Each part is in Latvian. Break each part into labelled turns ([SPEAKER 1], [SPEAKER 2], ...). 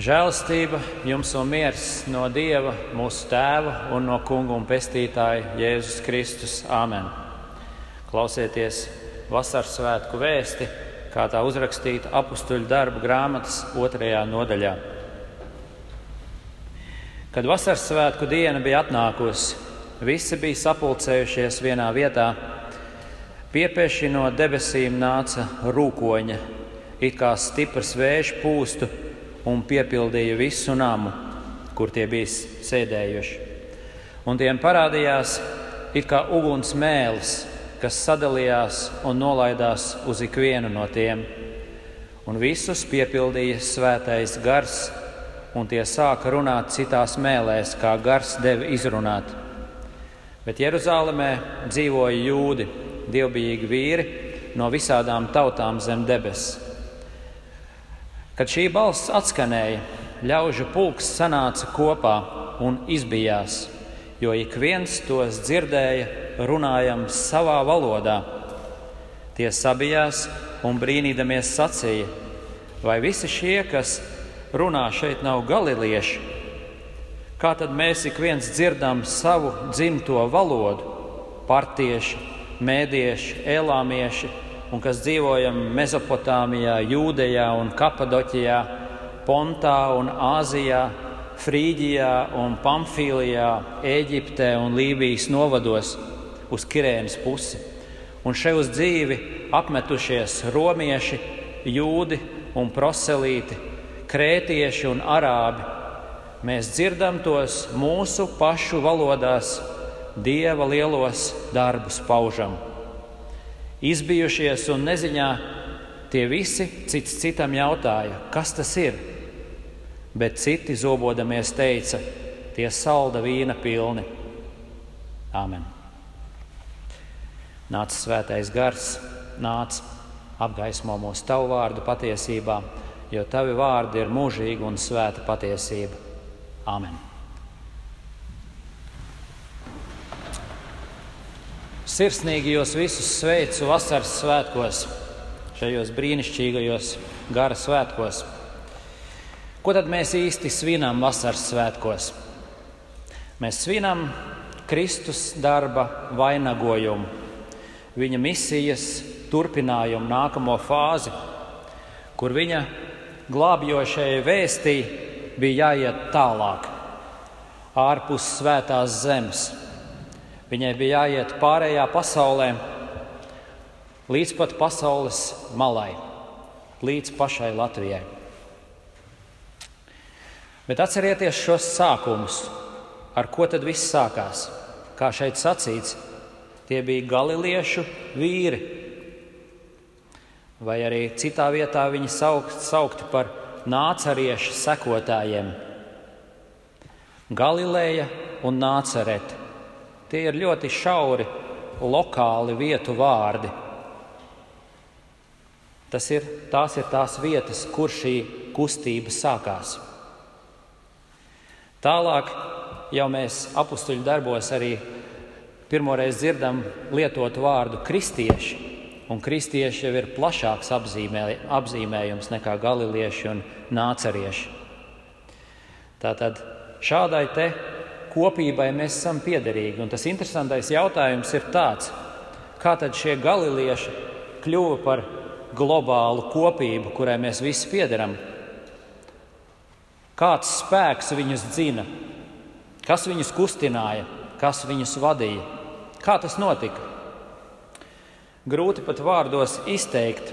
[SPEAKER 1] Žēlastība jums un miers no Dieva, mūsu Tēva un no Kunga un Pestītāja Jēzus Kristus. Āmen! Klausieties vasaras svētku vēsti, kā tā uzrakstīta apakstuļu darbu grāmatas otrajā nodaļā. Kad vasaras svētku diena bija atnākusi, visi bija sapulcējušies vienā vietā. Piepieši no debesīm nāca rūkoņa, it kā stiprs vējš pūstu un piepildīja visu namu, kur tie bija sēdējuši. Un tiem parādījās it kā uguns mēlis, kas sadalījās un nolaidās uz ikvienu no tiem. Un visus piepildīja svētais gars, un tie sāka runāt citās mēlēs, kā gars deva izrunāt. Bet Jeruzalemē dzīvoja jūdi, dievbijīgi vīri no visādām tautām zem debesis. Kad šī balss atskanēja, ļaužu pulks sanāca kopā un izbijās, jo ik viens tos dzirdēja runājam savā valodā. Tie sabijās un brīnīdamies sacīja, vai visi šie, kas runā šeit, nav galilieši? Kā tad mēs ik viens dzirdam savu dzimto valodu? Partieši, mēdieši, elāmieši un kas dzīvojam Mesopotāmijā, Jūdejā un Kapadoķijā, Pontā un Āzijā, Frīģijā un Pamfīlijā, Eģiptē un Lībijas novados uz Kirēnas pusi. Un šeit uz dzīvi apmetušies romieši, jūdi un proselīti, krētieši un arābi. Mēs dzirdam tos mūsu pašu valodās, dieva lielos darbus paužam izbijušies un neziņā, tie visi cits citam jautāja, kas tas ir. Bet citi zobodamies teica, tie salda vīna pilni. Āmen. Nāca svētais gars, nāca apgaismo mūsu tavu vārdu patiesībā, jo tavi vārdi ir mūžīgi un svēta patiesība. Āmen. Sirsnīgi jūs visus sveicu vasaras svētkos, šajos brīnišķīgajos gara svētkos. Ko tad mēs īsti svinam vasaras svētkos? Mēs svinam Kristus darba vainagojumu, viņa misijas turpinājumu, nākamo fāzi, kur viņa glābjošajai vēstī bija jāiet tālāk, ārpus svētās zemes Viņai bija jāiet pārējā pasaulē, līdz pat pasaules malai, līdz pašai Latvijai. Bet atcerieties šos sākumus, ar ko tad viss sākās. Kā šeit sacīts, tie bija galiliešu vīri, vai arī citā vietā viņi saukt, saukti par nācariešu sekotājiem. Galileja un Nācerete. Tie ir ļoti šauri, lokāli vietu vārdi. Tas ir, tās ir tās vietas, kur šī kustība sākās. Tālāk jau mēs apstuļu darbos arī pirmoreiz dzirdam lietot vārdu kristieši. Un kristieši jau ir plašāks apzīmē, apzīmējums nekā galilieši un nācerieši. Tātad šādai te kopībai mēs esam piederīgi. Un tas interesantais jautājums ir tāds, kā tad šie galilieši kļuva par globālu kopību, kurai mēs visi piederam? Kāds spēks viņus dzina, kas viņus kustināja, kas viņus vadīja? Kā tas notika? Grūti pat vārdos izteikt,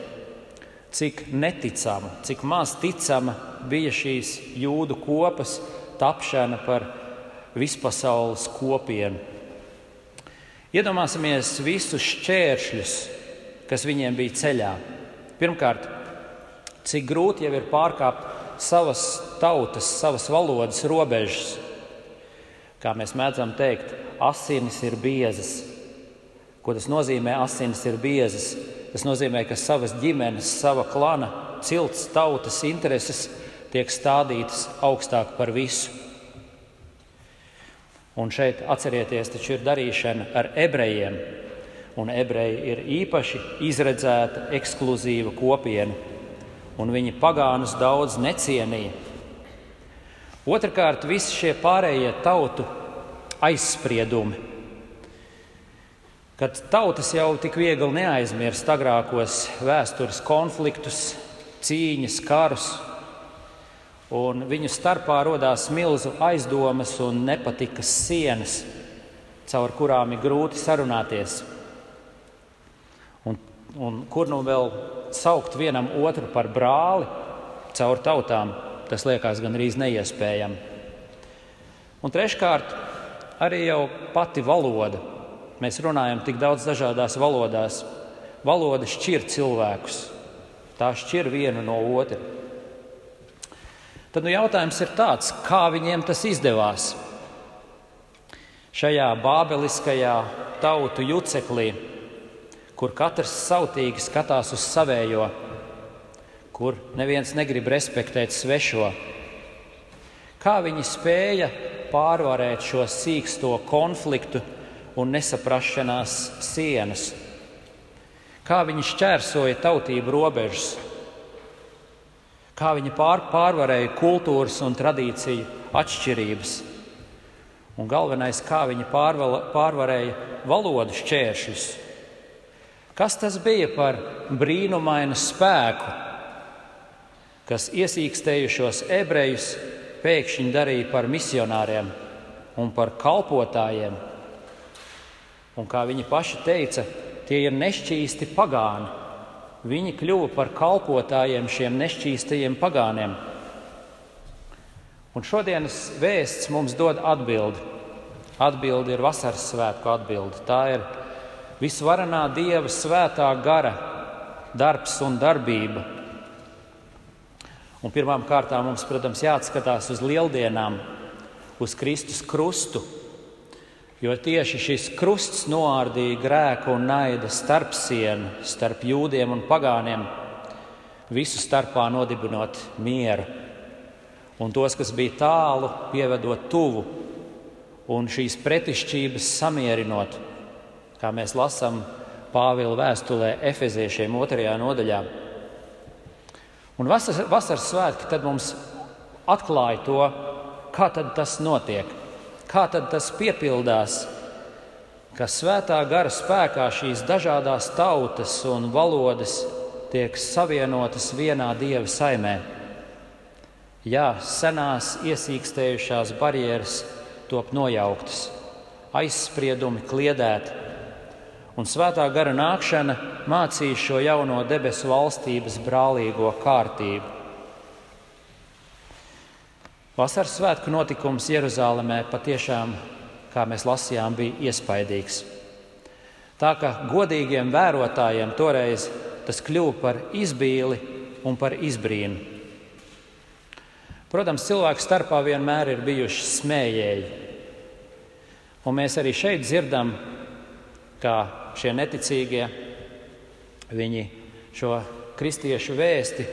[SPEAKER 1] cik neticama, cik maz ticama bija šīs jūdu kopas tapšana par vispasaules kopienu. Iedomāsimies visus šķēršļus, kas viņiem bija ceļā. Pirmkārt, cik grūti jau ir pārkāpt savas tautas, savas valodas robežas. Kā mēs mēdzam teikt, asinis ir biezas. Ko tas nozīmē? Asinis ir biezas. Tas nozīmē, ka savas ģimenes, sava klana, cilts tautas intereses tiek stādītas augstāk par visu. Un šeit atcerieties, taču ir darīšana ar ebrejiem. Un ebreji ir īpaši izredzēta, ekskluzīva kopiena, un viņi pagānus daudz necienīja. Otrakārt, visi šie pārējie tautu aizspriedumi. Kad tautas jau tik viegli neaizmirst agrākos vēstures konfliktus, cīņas, karus, un viņu starpā radās milzu aizdomas un nepatikas sienas, caur kurām ir grūti sarunāties. Un, un kur nu vēl saukt vienam otru par brāli caur tautām, tas liekas gandrīz neiespējami. Un treškārt, arī jau pati valoda. Mēs runājam tik daudz dažādās valodās. Valoda šķir cilvēkus, tā šķir vienu no otra. Tad nu, jautājums ir tāds, kā viņiem tas izdevās? Šajā bābeliskajā tautu juceklī, kur katrs sautīgi skatās uz savējo, kur neviens negrib respektēt svešo, kā viņi spēja pārvarēt šo sīksto konfliktu un nesaprašanās sienas, kā viņi šķērsoja tautību robežas kā viņi pār, pārvarēja kultūras un tradīciju atšķirības. Un galvenais, kā viņi pārvala, pārvarēja valodu šķēršļus. Kas tas bija par brīnumainu spēku, kas iesīkstējušos ebrejus pēkšņi darīja par misionāriem un par kalpotājiem? Un kā viņi paši teica, tie ir nešķīsti pagāni viņi kļuva par kalpotājiem šiem nešķīstajiem pagāniem. Un šodienas vēsts mums dod atbildi. Atbildi ir vasaras svētku atbildi. Tā ir visvarenā Dieva svētā gara darbs un darbība. Un pirmām kārtām mums, protams, jāatskatās uz lieldienām, uz Kristus krustu, Jo tieši šis krusts noārdīja grēku un naida starpsienu starp jūdiem un pagāniem, visu starpā nodibinot mieru. Un tos, kas bija tālu, pievedot tuvu, un šīs pretišķības samierinot, kā mēs lasām Pāvila vēstulē Efeziešiem otrajā nodaļā. Un vasaras, vasaras svētki tad mums atklāja to, kā tas notiek. Kā tad tas piepildās, ka svētā gara spēkā šīs dažādas tautas un valodas tiek savienotas vienā dieva saimē? Jā, senās iesīkstējušās barjeras top nojauktas, aizspriedumi kliedēti, un svētā gara nākšana mācīs šo jauno debesu valstības brālīgo kārtību. Vasaras svētku notikums Jeruzalemē patiešām, kā mēs lasījām, bija iespaidīgs. Tā kā godīgiem vērotājiem toreiz tas kļuva par izbīli un par izbrīnu. Protams, cilvēku starpā vienmēr ir bijuši smējēji. Un mēs arī šeit dzirdam, kā šie neticīgie viņi šo kristiešu vēsti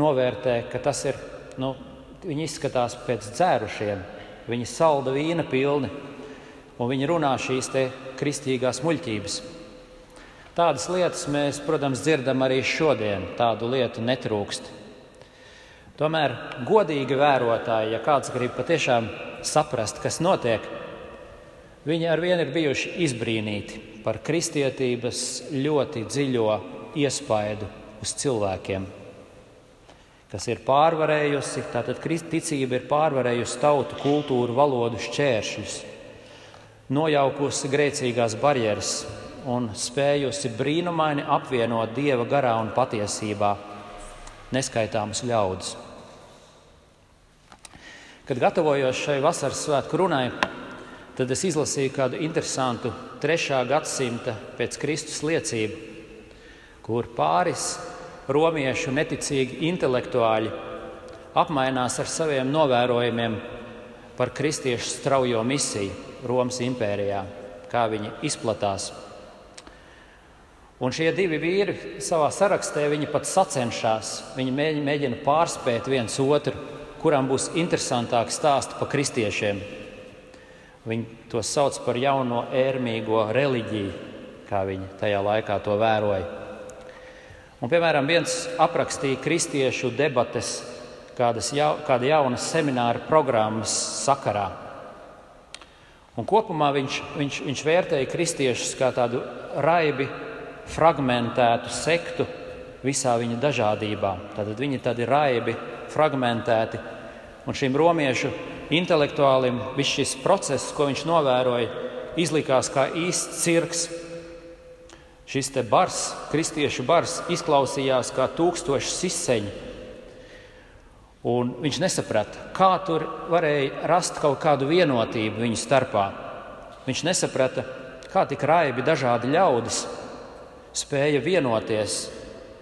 [SPEAKER 1] novērtē, ka tas ir nu, Viņi izskatās pēc dzērušiem, viņi salda vīna pilni, un viņi runā šīs kristīgās muļķības. Tādas lietas mēs, protams, dzirdam arī šodien. Tādu lietu netrūkst. Tomēr godīgi vērotāji, ja kāds grib patiešām saprast, kas notiek, viņi ar vienu ir bijuši izbrīnīti par kristietības ļoti dziļo iespaidu uz cilvēkiem kas ir pārvarējusi, tātad ticība ir pārvarējusi tautu, kultūru, valodu šķēršļus, nojaukusi grēcīgās barjeras un spējusi brīnumaini apvienot dieva garā un patiesībā neskaitāmus ļaudis. Kad gatavojos šai vasaras svētku runai, tad es izlasīju kādu interesantu 3. gadsimta pēc Kristus liecību, kur pāris romiešu neticīgi intelektuāļi apmainās ar saviem novērojumiem par kristiešu straujo misiju Romas impērijā, kā viņi izplatās. Un šie divi vīri savā sarakstā pat sacenšas. Viņi mēģina pārspēt viens otru, kuram būs interesantāki stāsti par kristiešiem. Viņi to sauc par jauno ērmīgo reliģiju, kā viņi tajā laikā to vēroja. Un, piemēram, viens aprakstīja kristiešu debates kādas jau, kāda jauna semināra programmas sakarā. Un kopumā viņš, viņš, viņš vērtēja kristiešus kā tādu raibi fragmentētu sektu visā viņa dažādībā. Tad viņi ir tādi raibi, fragmentēti. Un šim romiešu intelektuālim viss šis process, ko viņš novēroja, izlikās kā īsts cirks. Šis te bars, kristiešu bars, izklausījās kā tūkstoši siseņi. Un viņš nesaprata, kā tur varēja rast kaut kādu vienotību viņu starpā. Viņš nesaprata, kā tik raibi dažādi ļaudis spēja vienoties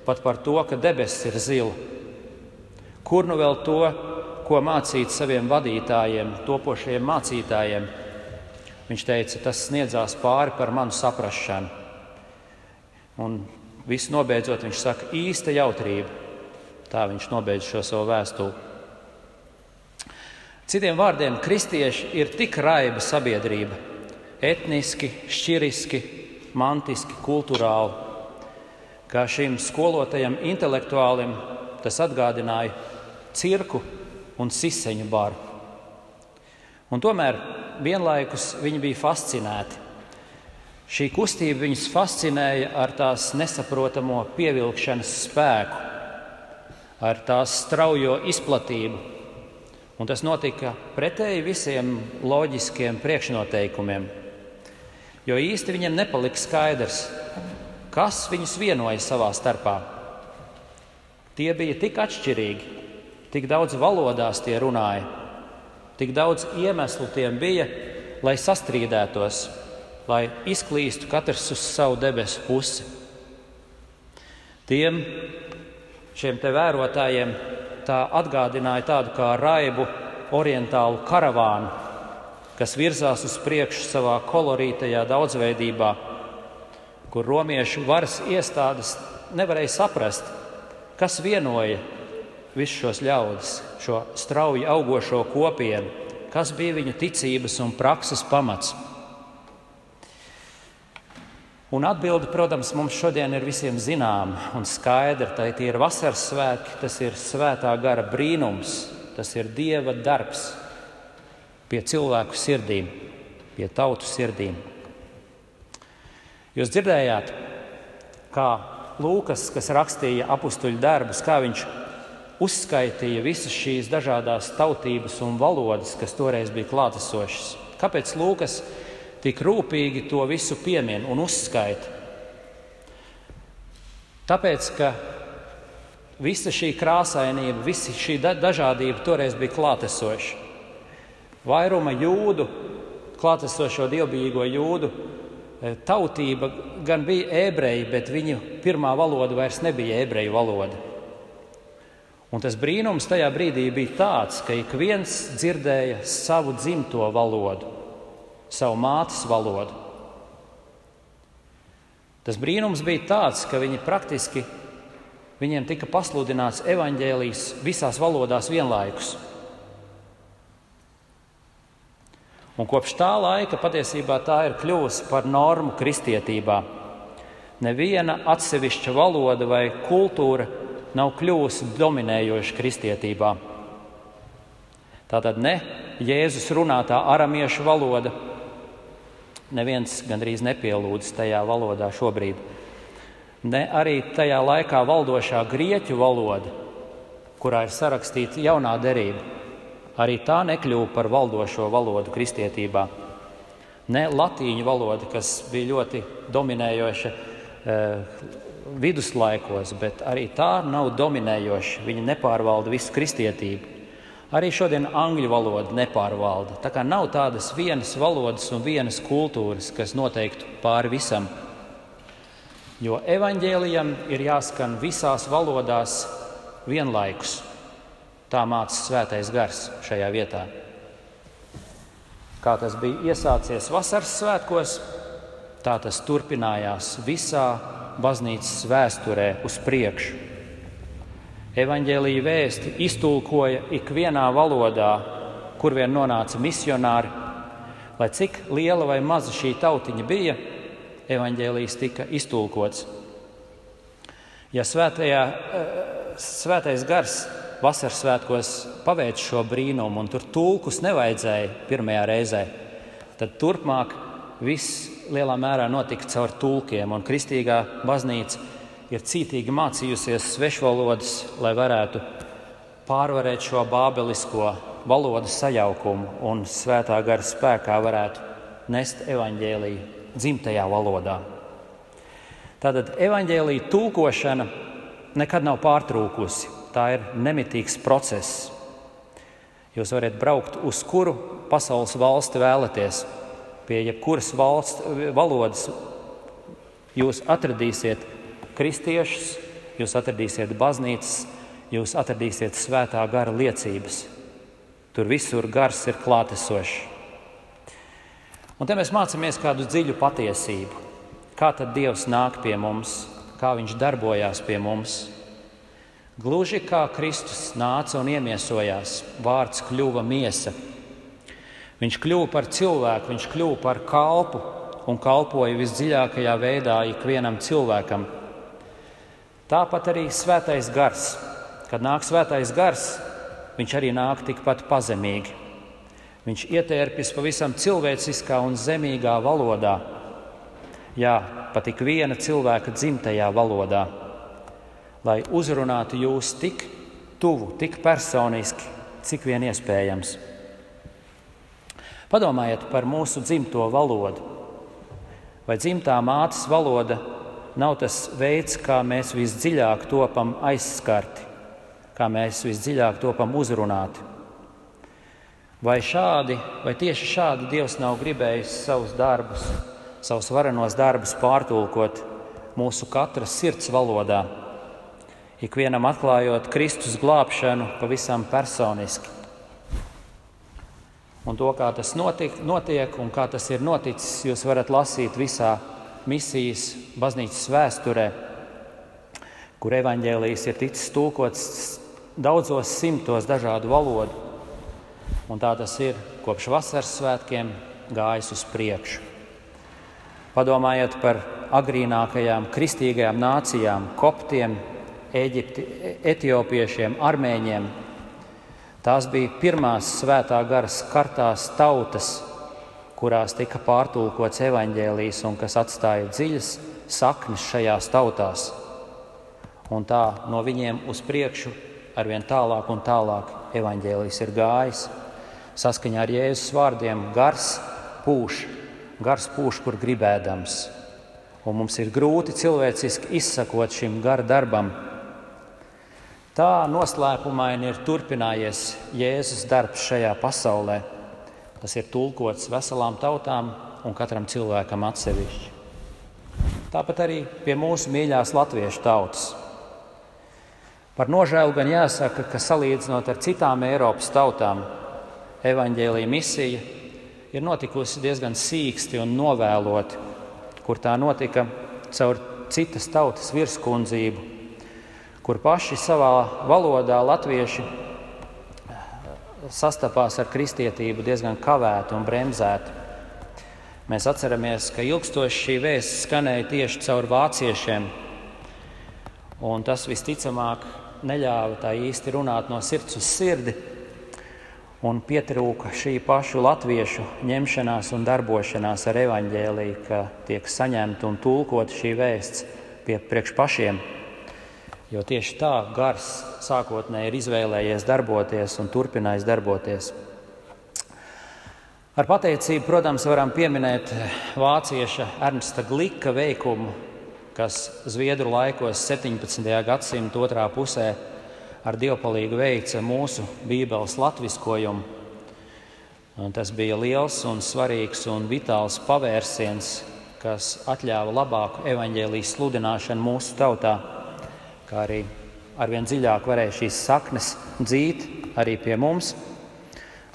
[SPEAKER 1] pat par to, ka debesis ir zila. Kur nu vēl to, ko mācīt saviem vadītājiem, topošajiem mācītājiem? Viņš teica, tas sniedzās pāri par manu saprāšanu. Un viss nobeidzot, viņš saka, īsta jautrība. Tā viņš nobeidz šo savu vēstuli. Citiem vārdiem, kristieši ir tik raiba sabiedrība, etniski, šķiriski, mantiski, kultūrāli, ka šim skolotajam intelektuālim tas atgādināja cirku un siseņu baru. Un tomēr vienlaikus viņi bija fascinēti. Šī kustība viņus fascinēja ar tās nesaprotamo pievilkšanas spēku, ar tās straujo izplatību. Un tas notika pretēji visiem loģiskiem priekšnoteikumiem. Jo īsti viņiem nepalika skaidrs, kas viņus vienoja savā starpā. Tie bija tik atšķirīgi, tik daudz valodās tie runāja, tik daudz iemeslu tiem bija, lai sastrīdētos, lai izklīstu katrs uz savu debesu pusi. Tiem šiem te vērotājiem tā atgādināja tādu kā raibu orientālu karavānu, kas virzās uz priekšu savā kolorītajā daudzveidībā kur romiešu varas iestādes nevarēja saprast, kas vienoja visus šos ļaudis, šo strauji augošo kopienu, kas bija viņu ticības un prakses pamats. Un atbilde, protams, mums šodien ir visiem zināma un skaidra. Tā ir vasaras svētki, tas ir svētā gara brīnums, tas ir dieva darbs pie cilvēku sirdīm, pie tautu sirdīm. Jūs dzirdējāt, kā Lūkas, kas rakstīja apakstuļu darbus, kā viņš uzskaitīja visas šīs dažādas tautības un valodas, kas toreiz bija klātesošas. Kāpēc Lūkas tik rūpīgi to visu piemin un uzskaita? Tāpēc, ka visa šī krāsainība, visa šī dažādība toreiz bija klātesoša. Vairuma jūdu, klātesošo dievbijīgo jūdu E, tautība gan bija ebreji, bet viņu pirmā valoda vairs nebija ebreju valoda. Un tas brīnums tajā brīdī bija tāds, ka ik viens dzirdēja savu dzimto valodu, savu mātes valodu. Tas brīnums bija tāds, ka viņi praktiski viņiem tika pasludināts evaņģēlijs visās valodās vienlaikus. Un kopš tā laika patiesībā tā ir kļuvusi par normu kristietībā. Neviena atsevišķa valoda vai kultūra nav kļuvusi dominējoša kristietībā. Tātad ne Jēzus runātā aramiešu valoda, neviens gandrīz nepielūdz tajā valodā šobrīd. Ne arī tajā laikā valdošā grieķu valoda, kurā ir sarakstīta jaunā derība arī tā nekļuva par valdošo valodu kristietībā. Ne latīņu valoda, kas bija ļoti dominējoša e, viduslaikos, bet arī tā nav dominējoša. Viņa nepārvalda visu kristietību. Arī šodien angļu valoda nepārvalda. Tā kā nav tādas vienas valodas un vienas kultūras, kas noteiktu pāri visam. Jo evaņģēlijam ir jāskan visās valodās vienlaikus. Tā māca svētais gars šajā vietā. Kā tas bija iesācies vasaras svētkos, tā tas turpinājās visā baznīcas vēsturē uz priekšu. Evangelija vēsti iztulkoja ikvienā valodā, kur vien nonāca misionāri. Lai cik liela vai maza šī tautiņa bija, evanģēlijas tika iztulkots. Ja svētajā, eh, svētais gars vasaras svētkos paveic šo brīnumu, un tur tulkus nevajadzēja pirmajā reizē, tad turpmāk viss lielā mērā notika caur tulkiem, un kristīgā baznīca ir cītīgi mācījusies svešvalodas, lai varētu pārvarēt šo bābelisko valodas sajaukumu un svētā gara spēkā varētu nest evaņģēlīju dzimtajā valodā. Tātad evaņģēlīja tulkošana nekad nav pārtrūkusi. Tā ir nemitīgs process. Jūs varat braukt uz kuru pasaules valsti vēlaties. Pie jebkuras valsts valodas jūs atradīsiet kristiešus, jūs atradīsiet baznīcas, jūs atradīsiet svētā gara liecības. Tur visur gars ir klātesošs. Un te mēs mācāmies kādu dziļu patiesību. Kā tad Dievs nāk pie mums, kā Viņš darbojās pie mums? Gluži kā Kristus nāca un iemiesojās, vārds kļuva miesa. Viņš kļuva par cilvēku, viņš kļuva par kalpu un kalpoja visdziļākajā veidā ikvienam cilvēkam. Tāpat arī svētais gars. Kad nāk svētais gars, viņš arī nāk tikpat pazemīgi. Viņš ietērpjas pavisam cilvēciskā un zemīgā valodā. Jā, pat ik viena cilvēka dzimtajā valodā, lai uzrunātu jūs tik tuvu, tik personiski, cik vien iespējams. Padomājiet par mūsu dzimto valodu. Vai dzimtā mātes valoda nav tas veids, kā mēs visdziļāk topam aizskarti, kā mēs visdziļāk topam uzrunāti. Vai šādi, vai tieši šādi Dievs nav gribējis savus darbus, savus varenos darbus pārtulkot mūsu katras sirds valodā, ikvienam atklājot Kristus glābšanu pavisam personiski. Un to, kā tas notiek, notiek un kā tas ir noticis, jūs varat lasīt visā misijas baznīcas vēsturē, kur evaņģēlijas ir ticis tulkots daudzos simtos dažādu valodu. Un tā tas ir kopš vasaras svētkiem gājis uz priekšu. Padomājiet par agrīnākajām kristīgajām nācijām, koptiem, Eģipti, etiopiešiem, armēņiem. Tās bija pirmās svētā gara skartās tautas, kurās tika pārtulkots evaņģēlijs un kas atstāja dziļas saknes šajās tautās. Un tā no viņiem uz priekšu arvien tālāk un tālāk evaņģēlijs ir gājis. Saskaņā ar Jēzus vārdiem gars pūš, gars pūš, kur gribēdams. Un mums ir grūti cilvēciski izsakot šim gara darbam. Tā noslēpumaini ir turpinājies Jēzus darbs šajā pasaulē. Tas ir tulkots veselām tautām un katram cilvēkam atsevišķi. Tāpat arī pie mūsu mīļās latviešu tautas. Par nožēlu gan jāsaka, ka salīdzinot ar citām Eiropas tautām, evaņģēlīja misija ir notikusi diezgan sīksti un novēloti, kur tā notika caur citas tautas virskundzību, kur paši savā valodā latvieši sastapās ar kristietību diezgan kavēti un bremzēti. Mēs atceramies, ka ilgstoši šī vēsts skanēja tieši caur vāciešiem, un tas visticamāk neļāva tā īsti runāt no sirds uz sirdi, un pietrūka šī pašu latviešu ņemšanās un darbošanās ar evaņģēlīju, ka tiek saņemta un tulkota šī vēsts pie priekš pašiem. Jo tieši tā gars sākotnēji ir izvēlējies darboties un turpinājis darboties. Ar pateicību, protams, varam pieminēt vācieša Ernsta Glika veikumu, kas Zviedru laikos 17. gadsimta otrā pusē ar dievpalīgu veica mūsu Bībeles latviskojumu. Un tas bija liels un svarīgs un vitāls pavērsiens, kas atļāva labāku evaņģēlijas sludināšanu mūsu tautā kā arī arvien dziļāk varēja šīs saknes dzīt arī pie mums.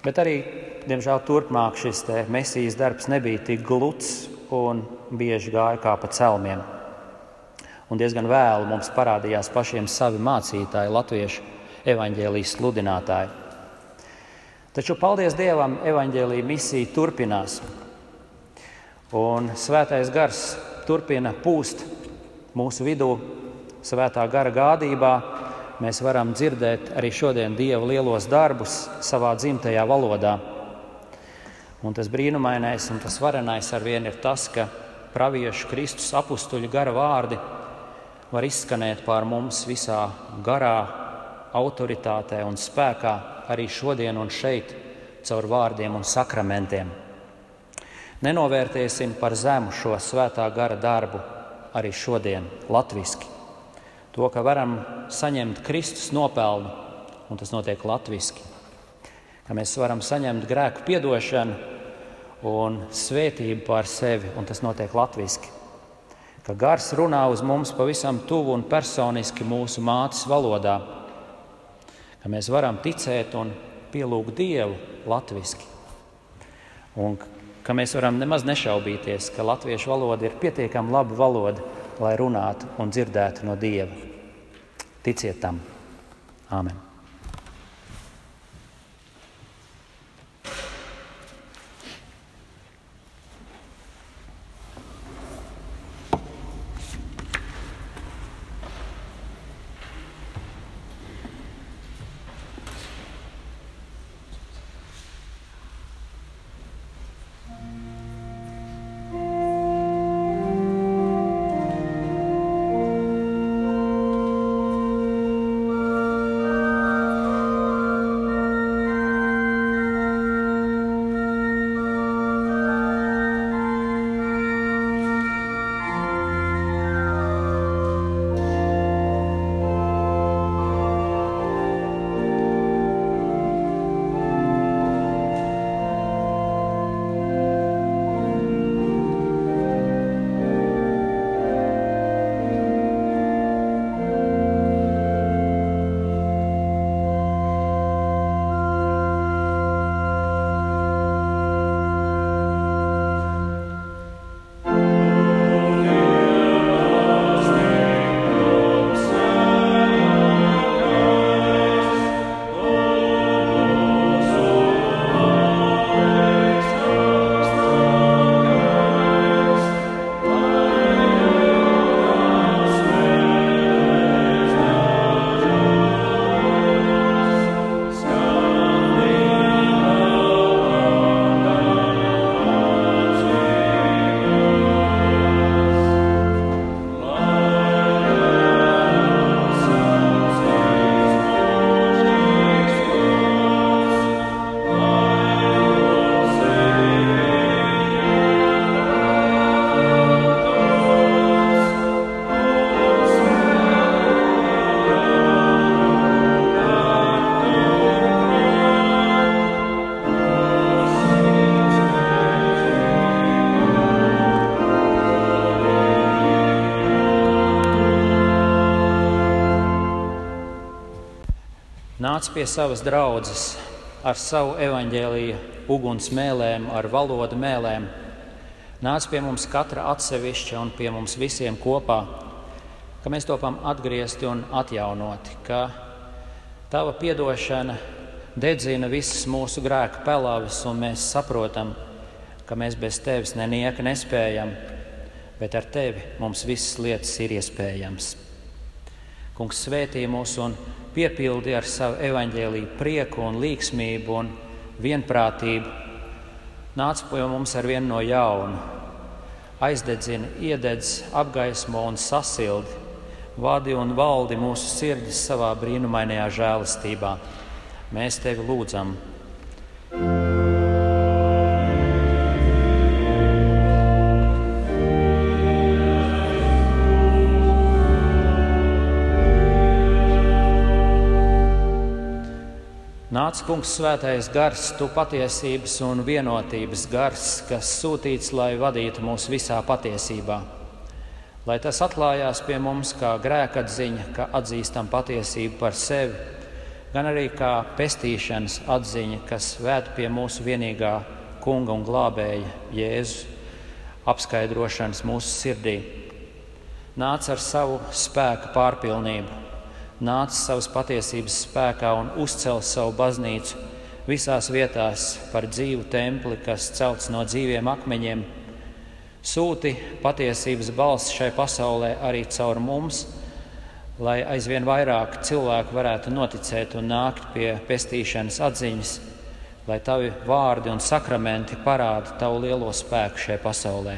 [SPEAKER 1] Bet arī, diemžēl, turpmāk šis mesijas darbs nebija tik gluds un bieži gāja kā pa celmiem. Un diezgan vēlu mums parādījās pašiem savi mācītāji, latviešu evaņģēlijas sludinātāji. Taču, paldies Dievam, evaņģēlīja misija turpinās. Un svētais gars turpina pūst mūsu vidū, svētā gara gādībā, mēs varam dzirdēt arī šodien Dieva lielos darbus savā dzimtajā valodā. Un tas brīnumainais un tas varenais ar vienu ir tas, ka praviešu Kristus apstuļu gara vārdi var izskanēt pār mums visā garā, autoritātē un spēkā arī šodien un šeit, caur vārdiem un sakramentiem. Nenovērtēsim par zemu šo svētā gara darbu arī šodien, latviešu. To, ka varam saņemt Kristus nopelnu, un tas notiek latviešu. Ka mēs varam saņemt grēku piedošanu un svētību pār sevi, un tas notiek latviešu. Ka gars runā uz mums pavisam tuvu un personiski mūsu mātes valodā, ka mēs varam ticēt un pielūgt Dievu latviešu. Un ka mēs varam nemaz nešaubīties, ka latviešu valoda ir pietiekami laba valoda, lai runātu un dzirdētu no Dieva. Ticiet tam! Āmen! Pie savas draudzes ar savu evaņģēlīju, uguns mēlēm, ar valodu mēlēm. Nāca pie mums katra atsevišķa un pie mums visiem kopā, ka mēs topam atgriezti un atjaunoti, ka tava piedošana dedzina visas mūsu grēku pelavas, un mēs saprotam, ka mēs bez tevis nenieka nespējam, bet ar tevi mums visas lietas ir iespējams. Kungs svētī mūs un piepildi ar savu evaņģēlīju prieku un līksmību un vienprātību, nāc pie mums ar vienu no jaunu, aizdedzina, iededz, apgaismo un sasildi, vadi un valdi mūsu sirdis savā brīnumainajā žēlastībā. Mēs tevi lūdzam! Nāc, kungs, svētais gars, tu patiesības un vienotības gars, kas sūtīts, lai vadītu mūs visā patiesībā. Lai tas atklājās pie mums kā grēkatziņa, ka atzīstam patiesību par sevi, gan arī kā pestīšanas atziņa, kas ved pie mūsu vienīgā kunga un glābēja Jēzus apskaidrošanas mūsu sirdī. Nāc ar savu spēku pārpilnību, nāca savas patiesības spēkā un uzcēla savu baznīcu visās vietās par dzīvu templi, kas celts no dzīviem akmeņiem. Sūti patiesības balss šai pasaulē arī caur mums, lai aizvien vairāk cilvēku varētu noticēt un nākt pie pestīšanas atziņas, lai tavi vārdi un sakramenti parāda tavu lielo spēku šajā pasaulē.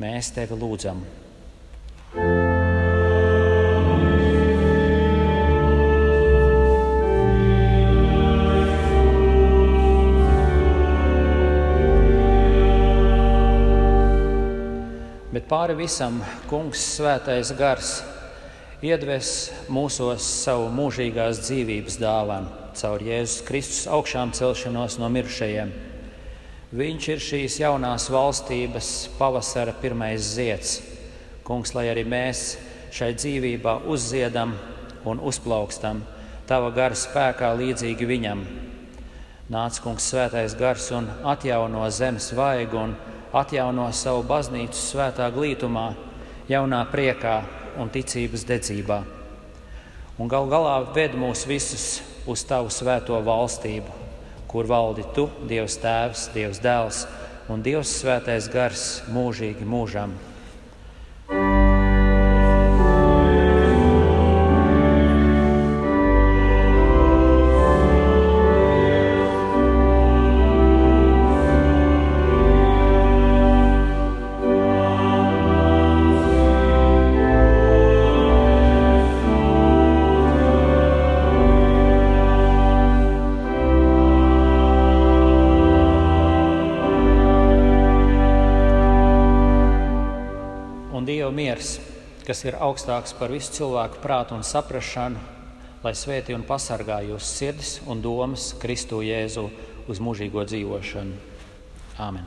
[SPEAKER 1] Mēs tevi lūdzam! Pāri visam Kungs svētais gars iedves mūsos savu mūžīgās dzīvības dāvanu caur Jēzus Kristus augšām celšanos no mirušajiem. Viņš ir šīs jaunās valstības pavasara pirmais zieds. Kungs, lai arī mēs šai dzīvībā uzziedam un uzplaukstam Tava gara spēkā līdzīgi Viņam. Nāc, Kungs, svētais gars un atjauno zemes vaigu un atjauno savu baznīcu svētā glītumā, jaunā priekā un ticības dedzībā. Un gal galā ved mūs visus uz tavu svēto valstību, kur valdi tu, Dievs Tēvs, Dievs Dēls un Dievs Svētais Gars mūžīgi mūžam. kas ir augstāks par visu cilvēku prātu un saprāšanu, lai svētī un pasargā jūsu sirdis un domas Kristu Jēzu uz mūžīgo dzīvošanu. Āmen!